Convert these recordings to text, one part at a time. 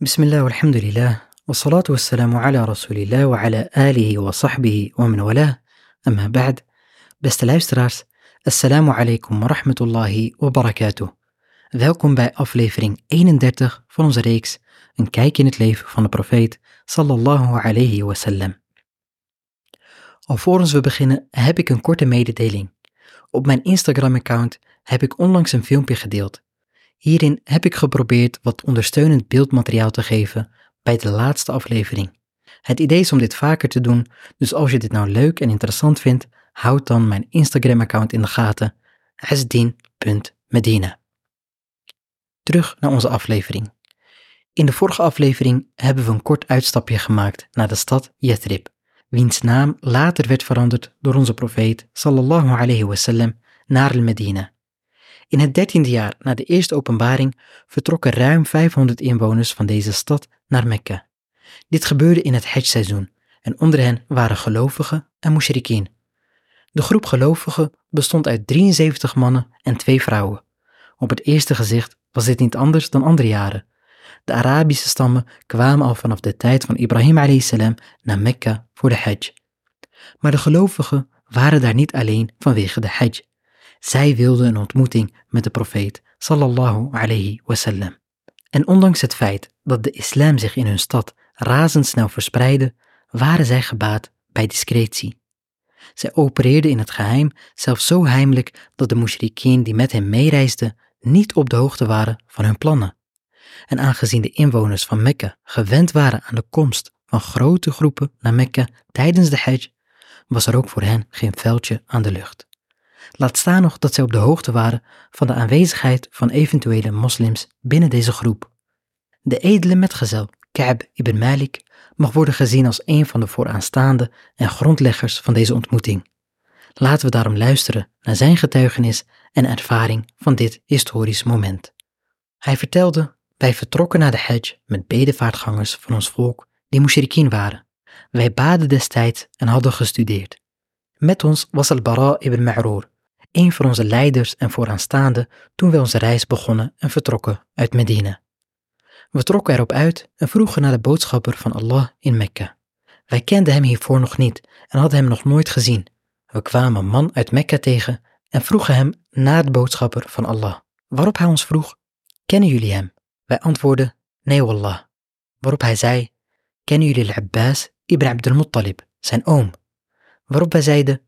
بسم الله والحمد لله والصلاة والسلام على رسول الله وعلى آله وصحبه ومن والاه أما بعد Beste luisteraars, assalamu alaikum wa rahmatullahi wa barakatuh. Welkom bij aflevering 31 van onze reeks Een kijk in het leven van de profeet sallallahu alayhi wa sallam. Alvorens we beginnen heb ik een korte mededeling. Op mijn Instagram-account heb ik onlangs een filmpje gedeeld. Hierin heb ik geprobeerd wat ondersteunend beeldmateriaal te geven bij de laatste aflevering. Het idee is om dit vaker te doen, dus als je dit nou leuk en interessant vindt, houd dan mijn Instagram-account in de gaten, asdin.medina. Terug naar onze aflevering. In de vorige aflevering hebben we een kort uitstapje gemaakt naar de stad Yathrib, wiens naam later werd veranderd door onze profeet sallallahu alayhi wasallam naar al-Medina. In het dertiende jaar na de eerste openbaring vertrokken ruim 500 inwoners van deze stad naar Mekka. Dit gebeurde in het Hajj-seizoen en onder hen waren gelovigen en mushrikien. De groep gelovigen bestond uit 73 mannen en twee vrouwen. Op het eerste gezicht was dit niet anders dan andere jaren. De Arabische stammen kwamen al vanaf de tijd van Ibrahim a.s. naar Mekka voor de Hajj. Maar de gelovigen waren daar niet alleen vanwege de Hajj. Zij wilden een ontmoeting met de profeet sallallahu alayhi wasallam. En ondanks het feit dat de islam zich in hun stad razendsnel verspreidde, waren zij gebaat bij discretie. Zij opereerden in het geheim, zelfs zo heimelijk dat de mushrikien die met hen meereisden niet op de hoogte waren van hun plannen. En aangezien de inwoners van Mekka gewend waren aan de komst van grote groepen naar Mekka tijdens de Hajj, was er ook voor hen geen veldje aan de lucht. Laat staan nog dat zij op de hoogte waren van de aanwezigheid van eventuele moslims binnen deze groep. De edele metgezel Ka'b ibn Malik mag worden gezien als een van de vooraanstaande en grondleggers van deze ontmoeting. Laten we daarom luisteren naar zijn getuigenis en ervaring van dit historisch moment. Hij vertelde, wij vertrokken naar de Hajj met bedevaartgangers van ons volk die mushrikien waren. Wij baden destijds en hadden gestudeerd. Met ons was al-Bara ibn Ma'roor, een van onze leiders en vooraanstaande toen wij onze reis begonnen en vertrokken uit Medina. We trokken erop uit en vroegen naar de boodschapper van Allah in Mekka. Wij kenden hem hiervoor nog niet en hadden hem nog nooit gezien. We kwamen een man uit Mekka tegen en vroegen hem naar de boodschapper van Allah. Waarop hij ons vroeg, kennen jullie hem? Wij antwoordden, nee wallah. Waarop hij zei, kennen jullie al-Abbas ibn Abdul Muttalib, zijn oom? Waarop wij zeiden,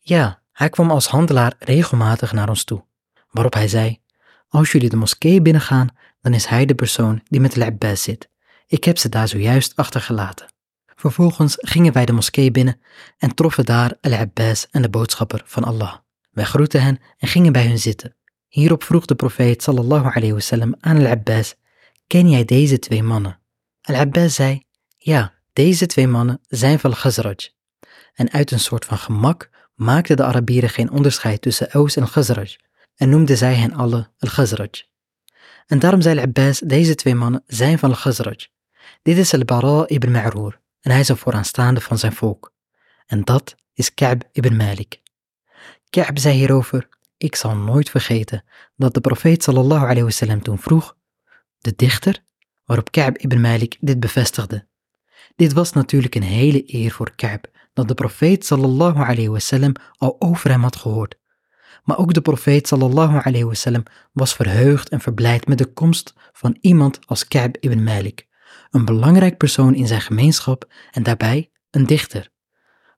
ja, hij kwam als handelaar regelmatig naar ons toe. Waarop hij zei, als jullie de moskee binnengaan, dan is hij de persoon die met al-Abbas zit. Ik heb ze daar zojuist achtergelaten. Vervolgens gingen wij de moskee binnen en troffen daar al-Abbas en de boodschapper van Allah. Wij groetten hen en gingen bij hun zitten. Hierop vroeg de profeet sallallahu alayhi wasallam aan al-Abbas, ken jij deze twee mannen? Al-Abbas zei, ja, deze twee mannen zijn van Khazraj. En uit een soort van gemak maakten de Arabieren geen onderscheid tussen Aus en Khazraj en noemden zij hen alle al-Khazraj. En daarom zei al-Abbas, deze twee mannen zijn van al-Khazraj. Dit is al-Bara ibn Ma'roor en hij is een vooraanstaande van zijn volk. En dat is Ka'b ibn Malik. Ka'b zei hierover, ik zal nooit vergeten dat de profeet sallallahu alayhi wasallam toen vroeg, de dichter, waarop Ka'b ibn Malik dit bevestigde. Dit was natuurlijk een hele eer voor Ka'b, dat de profeet sallallahu alayhi wasallam al over hem had gehoord. Maar ook de profeet sallallahu alayhi wasallam was verheugd en verblijd met de komst van iemand als Ka'b ibn Malik, een belangrijk persoon in zijn gemeenschap en daarbij een dichter.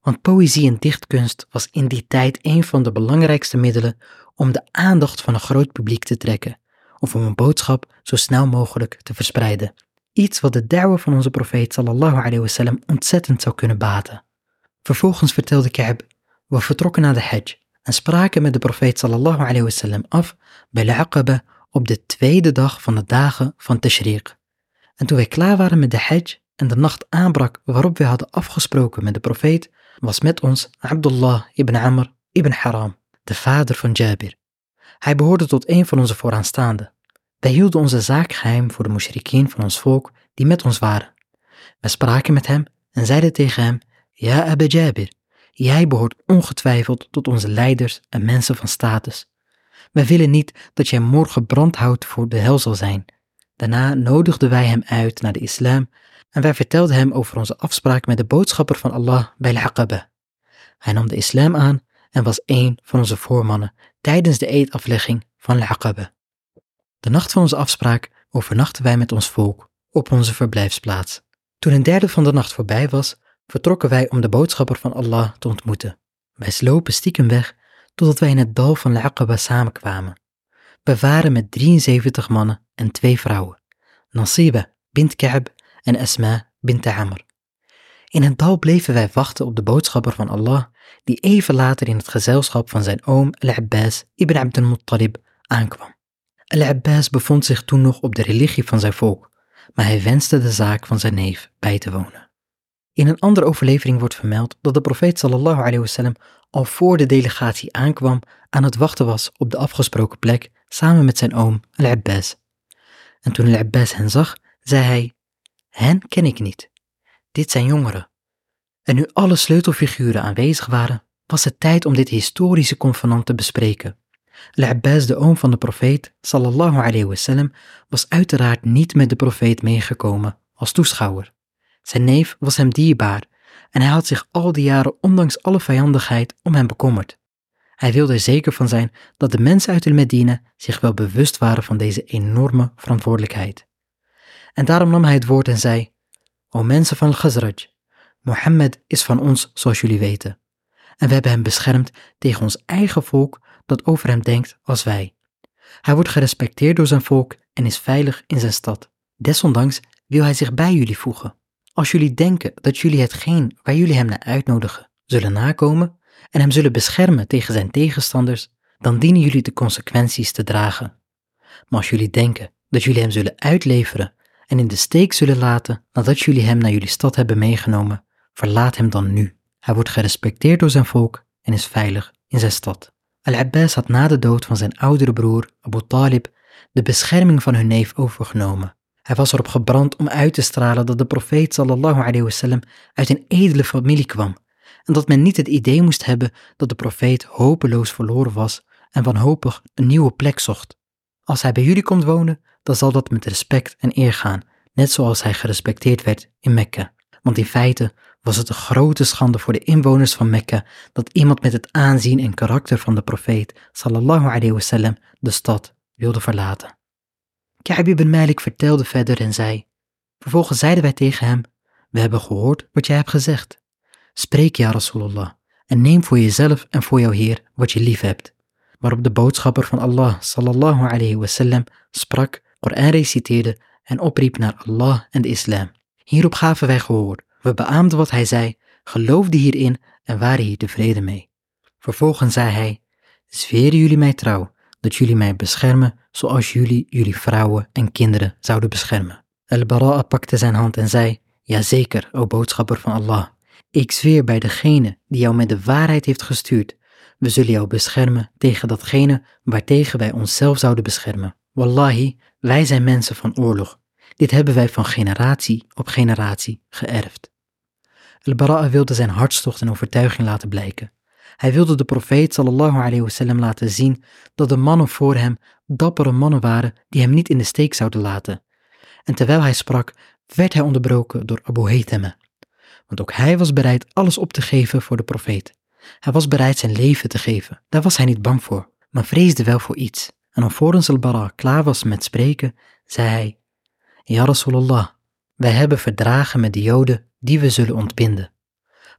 Want poëzie en dichtkunst was in die tijd een van de belangrijkste middelen om de aandacht van een groot publiek te trekken, of om een boodschap zo snel mogelijk te verspreiden. Iets wat de da'wa van onze profeet sallallahu alayhi wasallam ontzettend zou kunnen baten. Vervolgens vertelde Ka'b, we vertrokken naar de Hajj en spraken met de profeet sallallahu alayhi wasallam af bij Al-Aqaba op de tweede dag van de dagen van Tashriq. En toen wij klaar waren met de Hajj en de nacht aanbrak waarop wij hadden afgesproken met de profeet, was met ons Abdullah ibn Amr ibn Haram, de vader van Jabir. Hij behoorde tot een van onze vooraanstaanden. Wij hielden onze zaak geheim voor de mushrikeen van ons volk die met ons waren. Wij spraken met hem en zeiden tegen hem, Ja Abu Jabir, jij behoort ongetwijfeld tot onze leiders en mensen van status. Wij willen niet dat jij morgen brandhout voor de hel zal zijn. Daarna nodigden wij hem uit naar de islam en wij vertelden hem over onze afspraak met de boodschapper van Allah bij Al-Aqaba. Hij nam de islam aan en was één van onze voormannen tijdens de eedaflegging van Al-Aqaba. De nacht van onze afspraak overnachten wij met ons volk op onze verblijfsplaats. Toen een derde van de nacht voorbij was, vertrokken wij om de boodschapper van Allah te ontmoeten. Wij slopen stiekem weg totdat wij in het dal van Al-Aqaba samenkwamen. We waren met 73 mannen en twee vrouwen, Nasiba bint Ka'b en Asma bint Amr. In het dal bleven wij wachten op de boodschapper van Allah, die even later in het gezelschap van zijn oom Al-Abbas ibn Abd al-Muttalib aankwam. Al-Abbas bevond zich toen nog op de religie van zijn volk, maar hij wenste de zaak van zijn neef bij te wonen. In een andere overlevering wordt vermeld dat de profeet sallallahu alayhi wasallam al voor de delegatie aankwam aan het wachten was op de afgesproken plek samen met zijn oom Al-Abbas. En toen Al-Abbas hen zag, zei hij, hen ken ik niet. Dit zijn jongeren. En nu alle sleutelfiguren aanwezig waren, was het tijd om dit historische convenant te bespreken. Al-Abbas, de oom van de profeet, sallallahu alayhi wasallam, was uiteraard niet met de profeet meegekomen als toeschouwer. Zijn neef was hem dierbaar en hij had zich al die jaren ondanks alle vijandigheid om hem bekommerd. Hij wilde er zeker van zijn dat de mensen uit de Medina zich wel bewust waren van deze enorme verantwoordelijkheid. En daarom nam hij het woord en zei, O mensen van Al-Khazraj, Mohammed is van ons zoals jullie weten. En we hebben hem beschermd tegen ons eigen volk dat over hem denkt als wij. Hij wordt gerespecteerd door zijn volk en is veilig in zijn stad. Desondanks wil hij zich bij jullie voegen. Als jullie denken dat jullie hetgeen waar jullie hem naar uitnodigen zullen nakomen en hem zullen beschermen tegen zijn tegenstanders, dan dienen jullie de consequenties te dragen. Maar als jullie denken dat jullie hem zullen uitleveren en in de steek zullen laten nadat jullie hem naar jullie stad hebben meegenomen, verlaat hem dan nu. Hij wordt gerespecteerd door zijn volk en is veilig in zijn stad. Al-Abbas had na de dood van zijn oudere broer Abu Talib de bescherming van hun neef overgenomen. Hij was erop gebrand om uit te stralen dat de profeet sallallahu alayhi wasallam uit een edele familie kwam en dat men niet het idee moest hebben dat de profeet hopeloos verloren was en wanhopig een nieuwe plek zocht. Als hij bij jullie komt wonen, dan zal dat met respect en eer gaan, net zoals hij gerespecteerd werd in Mekka. Want in feite was het een grote schande voor de inwoners van Mekka dat iemand met het aanzien en karakter van de profeet sallallahu alayhi wasallam de stad wilde verlaten. Ka'b ibn Malik vertelde verder en zei, vervolgens zeiden wij tegen hem, we hebben gehoord wat jij hebt gezegd. Spreek ja Rasulullah en neem voor jezelf en voor jouw Heer wat je lief hebt. Waarop de boodschapper van Allah sallallahu alayhi wasallam sprak, Koran reciteerde en opriep naar Allah en de islam. Hierop gaven wij gehoor. We beaamden wat hij zei, geloofden hierin en waren hier tevreden mee. Vervolgens zei hij, zweren jullie mij trouw dat jullie mij beschermen zoals jullie jullie vrouwen en kinderen zouden beschermen. Al-Bara'a pakte zijn hand en zei, Jazeker, o boodschapper van Allah. Ik zweer bij degene die jou met de waarheid heeft gestuurd. We zullen jou beschermen tegen datgene waartegen wij onszelf zouden beschermen. Wallahi, wij zijn mensen van oorlog. Dit hebben wij van generatie op generatie geërfd. Al-Bara'a wilde zijn hartstocht en overtuiging laten blijken. Hij wilde de profeet sallallahu alayhi wasallam laten zien dat de mannen voor hem dappere mannen waren die hem niet in de steek zouden laten. En terwijl hij sprak, werd hij onderbroken door Abu Haythama. Want ook hij was bereid alles op te geven voor de profeet. Hij was bereid zijn leven te geven. Daar was hij niet bang voor, maar vreesde wel voor iets. En alvorens al-Bara klaar was met spreken, zei hij, Ja Rasulallah, wij hebben verdragen met de Joden die we zullen ontbinden.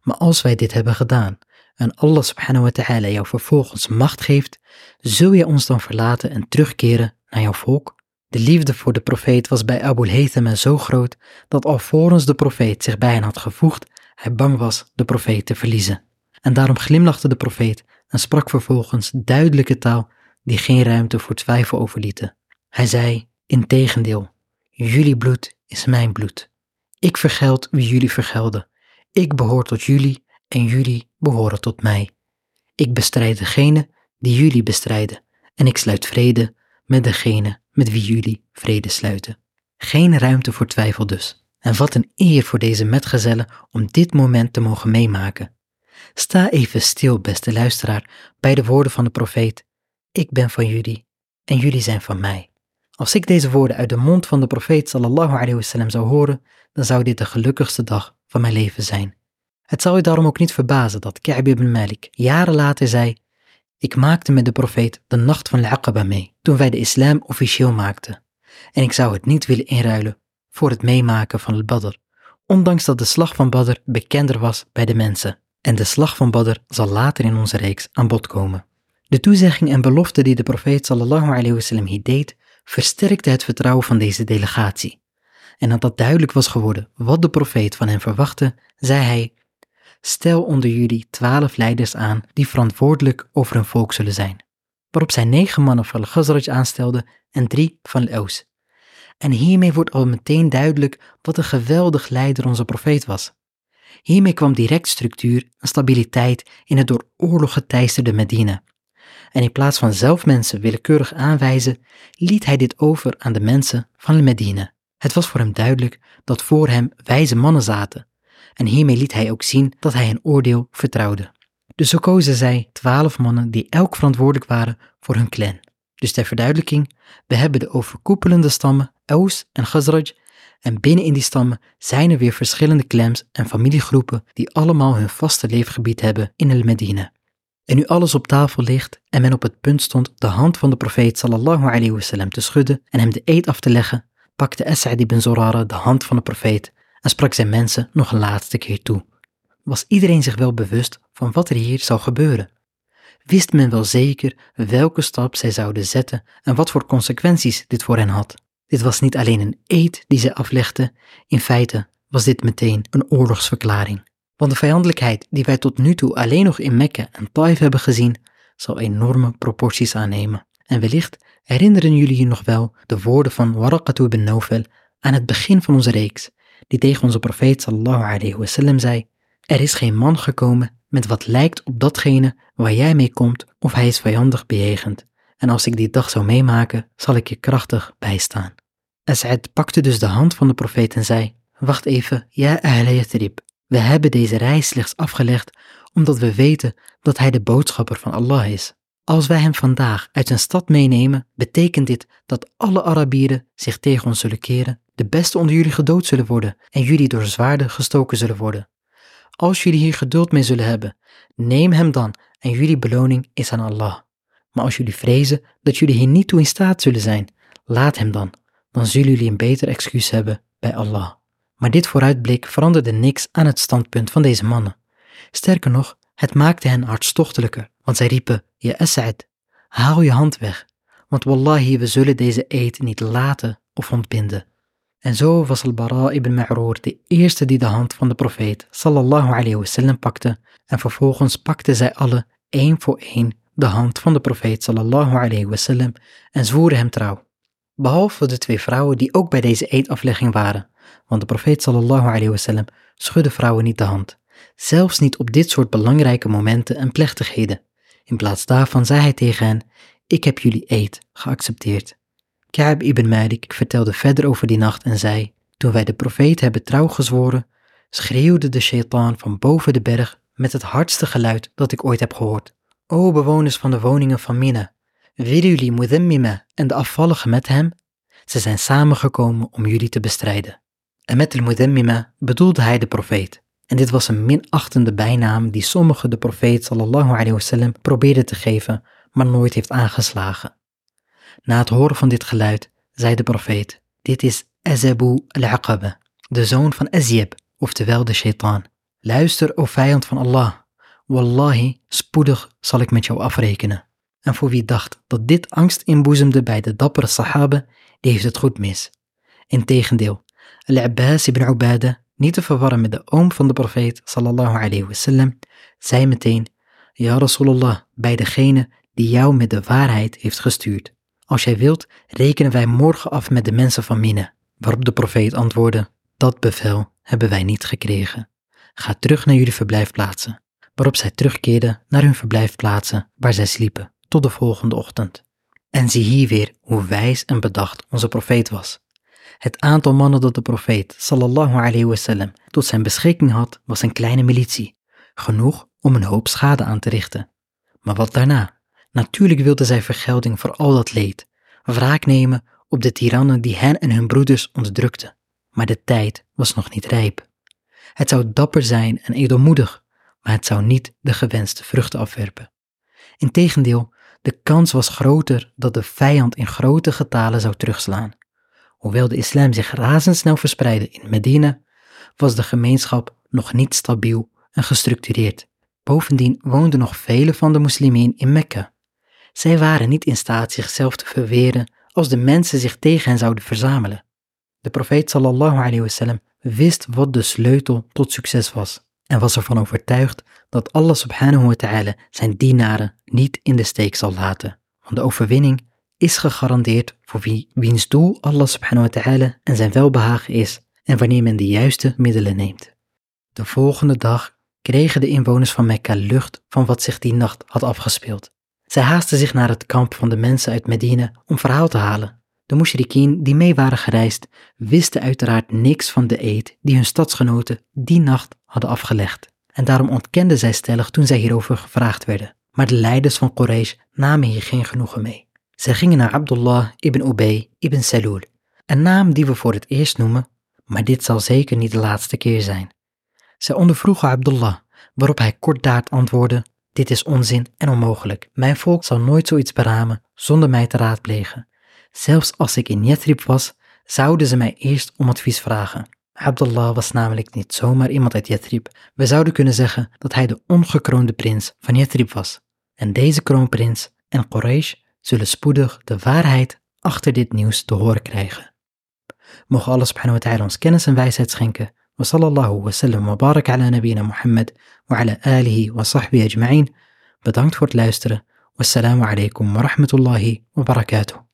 Maar als wij dit hebben gedaan en Allah subhanahu wa ta'ala jou vervolgens macht geeft, zul je ons dan verlaten en terugkeren naar jouw volk? De liefde voor de profeet was bij Abu Haythama zo groot dat alvorens de profeet zich bij hen had gevoegd, hij bang was de profeet te verliezen. En daarom glimlachte de profeet en sprak vervolgens duidelijke taal die geen ruimte voor twijfel overlieten. Hij zei, integendeel, jullie bloed is mijn bloed. Ik vergeld wie jullie vergelden. Ik behoor tot jullie en jullie behoren tot mij. Ik bestrijd degene die jullie bestrijden en ik sluit vrede met degene met wie jullie vrede sluiten. Geen ruimte voor twijfel dus. En wat een eer voor deze metgezellen om dit moment te mogen meemaken. Sta even stil, beste luisteraar, bij de woorden van de profeet. Ik ben van jullie en jullie zijn van mij. Als ik deze woorden uit de mond van de profeet sallallahu zou horen, dan zou dit de gelukkigste dag van mijn leven zijn. Het zal u daarom ook niet verbazen dat Ka'b ibn Malik jaren later zei: Ik maakte met de profeet de nacht van Al-Aqaba mee, toen wij de islam officieel maakten. En ik zou het niet willen inruilen voor het meemaken van al-Badr, ondanks dat de slag van Badr bekender was bij de mensen. En de slag van Badr zal later in onze reeks aan bod komen. De toezegging en belofte die de profeet sallallahu alayhi wasallam hier deed, versterkte het vertrouwen van deze delegatie. En nadat duidelijk was geworden wat de profeet van hen verwachtte, zei hij: Stel onder jullie twaalf leiders aan die verantwoordelijk over hun volk zullen zijn. Waarop zij negen mannen van Ghazraj aanstelde en drie van Leus. En hiermee wordt al meteen duidelijk wat een geweldig leider onze profeet was. Hiermee kwam direct structuur en stabiliteit in het door oorlog geteisterde Medina. En in plaats van zelf mensen willekeurig aanwijzen, liet hij dit over aan de mensen van Medina. Het was voor hem duidelijk dat voor hem wijze mannen zaten. En hiermee liet hij ook zien dat hij een oordeel vertrouwde. Dus zo kozen zij twaalf mannen die elk verantwoordelijk waren voor hun clan. Dus ter verduidelijking, we hebben de overkoepelende stammen Aus en Khazraj en binnen in die stammen zijn er weer verschillende clans en familiegroepen die allemaal hun vaste leefgebied hebben in El Medina. En nu alles op tafel ligt en men op het punt stond de hand van de profeet sallallahu alayhi wasallam te schudden en hem de eed af te leggen, pakte As'ad ibn Zorara de hand van de profeet en sprak zijn mensen nog een laatste keer toe. Was iedereen zich wel bewust van wat er hier zou gebeuren? Wist men wel zeker welke stap zij zouden zetten en wat voor consequenties dit voor hen had? Dit was niet alleen een eed die zij aflegden, in feite was dit meteen een oorlogsverklaring. Want de vijandelijkheid die wij tot nu toe alleen nog in Mekka en Taif hebben gezien, zal enorme proporties aannemen. En wellicht herinneren jullie je nog wel de woorden van Waraqatu ibn Nawfal aan het begin van onze reeks, die tegen onze profeet sallallahu alayhi wasallam zei, er is geen man gekomen met wat lijkt op datgene waar jij mee komt of hij is vijandig bejegend. En als ik die dag zou meemaken, zal ik je krachtig bijstaan. As'ad pakte dus de hand van de profeet en zei, wacht even, ja Ahle Yathrib, we hebben deze reis slechts afgelegd omdat we weten dat hij de boodschapper van Allah is. Als wij hem vandaag uit zijn stad meenemen, betekent dit dat alle Arabieren zich tegen ons zullen keren, de beste onder jullie gedood zullen worden en jullie door zwaarden gestoken zullen worden. Als jullie hier geduld mee zullen hebben, neem hem dan en jullie beloning is aan Allah. Maar als jullie vrezen dat jullie hier niet toe in staat zullen zijn, laat hem dan, dan zullen jullie een beter excuus hebben bij Allah. Maar dit vooruitblik veranderde niks aan het standpunt van deze mannen. Sterker nog, het maakte hen hartstochtelijker, want zij riepen, Ja As'ad, haal je hand weg, want wallahi we zullen deze eed niet laten of ontbinden. En zo was al-Bara ibn Ma'roor de eerste die de hand van de profeet sallallahu alayhi wasallam pakte en vervolgens pakten zij alle één voor één de hand van de profeet sallallahu alayhi wasallam en zwoeren hem trouw. Behalve de twee vrouwen die ook bij deze eedaflegging waren, want de profeet sallallahu alayhi wasallam schudde vrouwen niet de hand, zelfs niet op dit soort belangrijke momenten en plechtigheden. In plaats daarvan zei hij tegen hen, ik heb jullie eed geaccepteerd. Ka'b ibn Malik vertelde verder over die nacht en zei, toen wij de profeet hebben trouw gezworen, schreeuwde de shaitaan van boven de berg met het hardste geluid dat ik ooit heb gehoord. O bewoners van de woningen van Mina, willen jullie Mudhammima en de afvalligen met hem? Ze zijn samengekomen om jullie te bestrijden. En met de Mudhammima bedoelde hij de profeet. En dit was een minachtende bijnaam die sommigen de profeet sallallahu alayhi probeerden te geven, maar nooit heeft aangeslagen. Na het horen van dit geluid zei de profeet, dit is Azabu al-Aqaba, de zoon van Azyab, oftewel de shaitaan. Luister, o vijand van Allah, wallahi, spoedig zal ik met jou afrekenen. En voor wie dacht dat dit angst inboezemde bij de dappere sahaba, die heeft het goed mis. Integendeel, Al-Abbas ibn Ubada, niet te verwarren met de oom van de profeet sallallahu alayhi wasallam, zei meteen, Ja Rasulullah, bij degene die jou met de waarheid heeft gestuurd. Als jij wilt, rekenen wij morgen af met de mensen van Mine. Waarop de profeet antwoordde, dat bevel hebben wij niet gekregen. Ga terug naar jullie verblijfplaatsen. Waarop zij terugkeerden naar hun verblijfplaatsen waar zij sliepen, tot de volgende ochtend. En zie hier weer hoe wijs en bedacht onze profeet was. Het aantal mannen dat de profeet, sallallahu alayhi wasallam, tot zijn beschikking had, was een kleine militie, genoeg om een hoop schade aan te richten. Maar wat daarna? Natuurlijk wilden zij vergelding voor al dat leed, wraak nemen op de tirannen die hen en hun broeders onderdrukten. Maar de tijd was nog niet rijp. Het zou dapper zijn en edelmoedig, maar het zou niet de gewenste vruchten afwerpen. Integendeel, de kans was groter dat de vijand in grote getalen zou terugslaan. Hoewel de islam zich razendsnel verspreidde in Medina, was de gemeenschap nog niet stabiel en gestructureerd. Bovendien woonden nog vele van de moslimen in Mekka. Zij waren niet in staat zichzelf te verweren als de mensen zich tegen hen zouden verzamelen. De profeet sallallahu alayhi wasallam wist wat de sleutel tot succes was en was ervan overtuigd dat Allah subhanahu wa ta'ala zijn dienaren niet in de steek zal laten, want de overwinning is gegarandeerd voor wie, wiens doel Allah subhanahu wa ta'ala en zijn welbehagen is en wanneer men de juiste middelen neemt. De volgende dag kregen de inwoners van Mekka lucht van wat zich die nacht had afgespeeld. Zij haasten zich naar het kamp van de mensen uit Medina om verhaal te halen. De mushrikien die mee waren gereisd wisten uiteraard niks van de eed die hun stadsgenoten die nacht hadden afgelegd. En daarom ontkenden zij stellig toen zij hierover gevraagd werden. Maar de leiders van Quraysh namen hier geen genoegen mee. Zij gingen naar Abdullah ibn Ubay ibn Salul, een naam die we voor het eerst noemen, maar dit zal zeker niet de laatste keer zijn. Zij ondervroegen Abdullah, waarop hij kortdaad antwoordde: Dit is onzin en onmogelijk. Mijn volk zal nooit zoiets beramen zonder mij te raadplegen. Zelfs als ik in Yathrib was, zouden ze mij eerst om advies vragen. Abdullah was namelijk niet zomaar iemand uit Yathrib. We zouden kunnen zeggen dat hij de ongekroonde prins van Yathrib was. En deze kroonprins en Quraysh zullen spoedig de waarheid achter dit nieuws te horen krijgen. Mogen Allah subhanahu wa ta'ala ons kennis en wijsheid schenken. Wa sallallahu wa sallam wa barak ala nabina Muhammad wa ala alihi wa sahbihi ajma'in. Bedankt voor het luisteren. Wassalamu alaikum wa rahmatullahi wa barakatuh.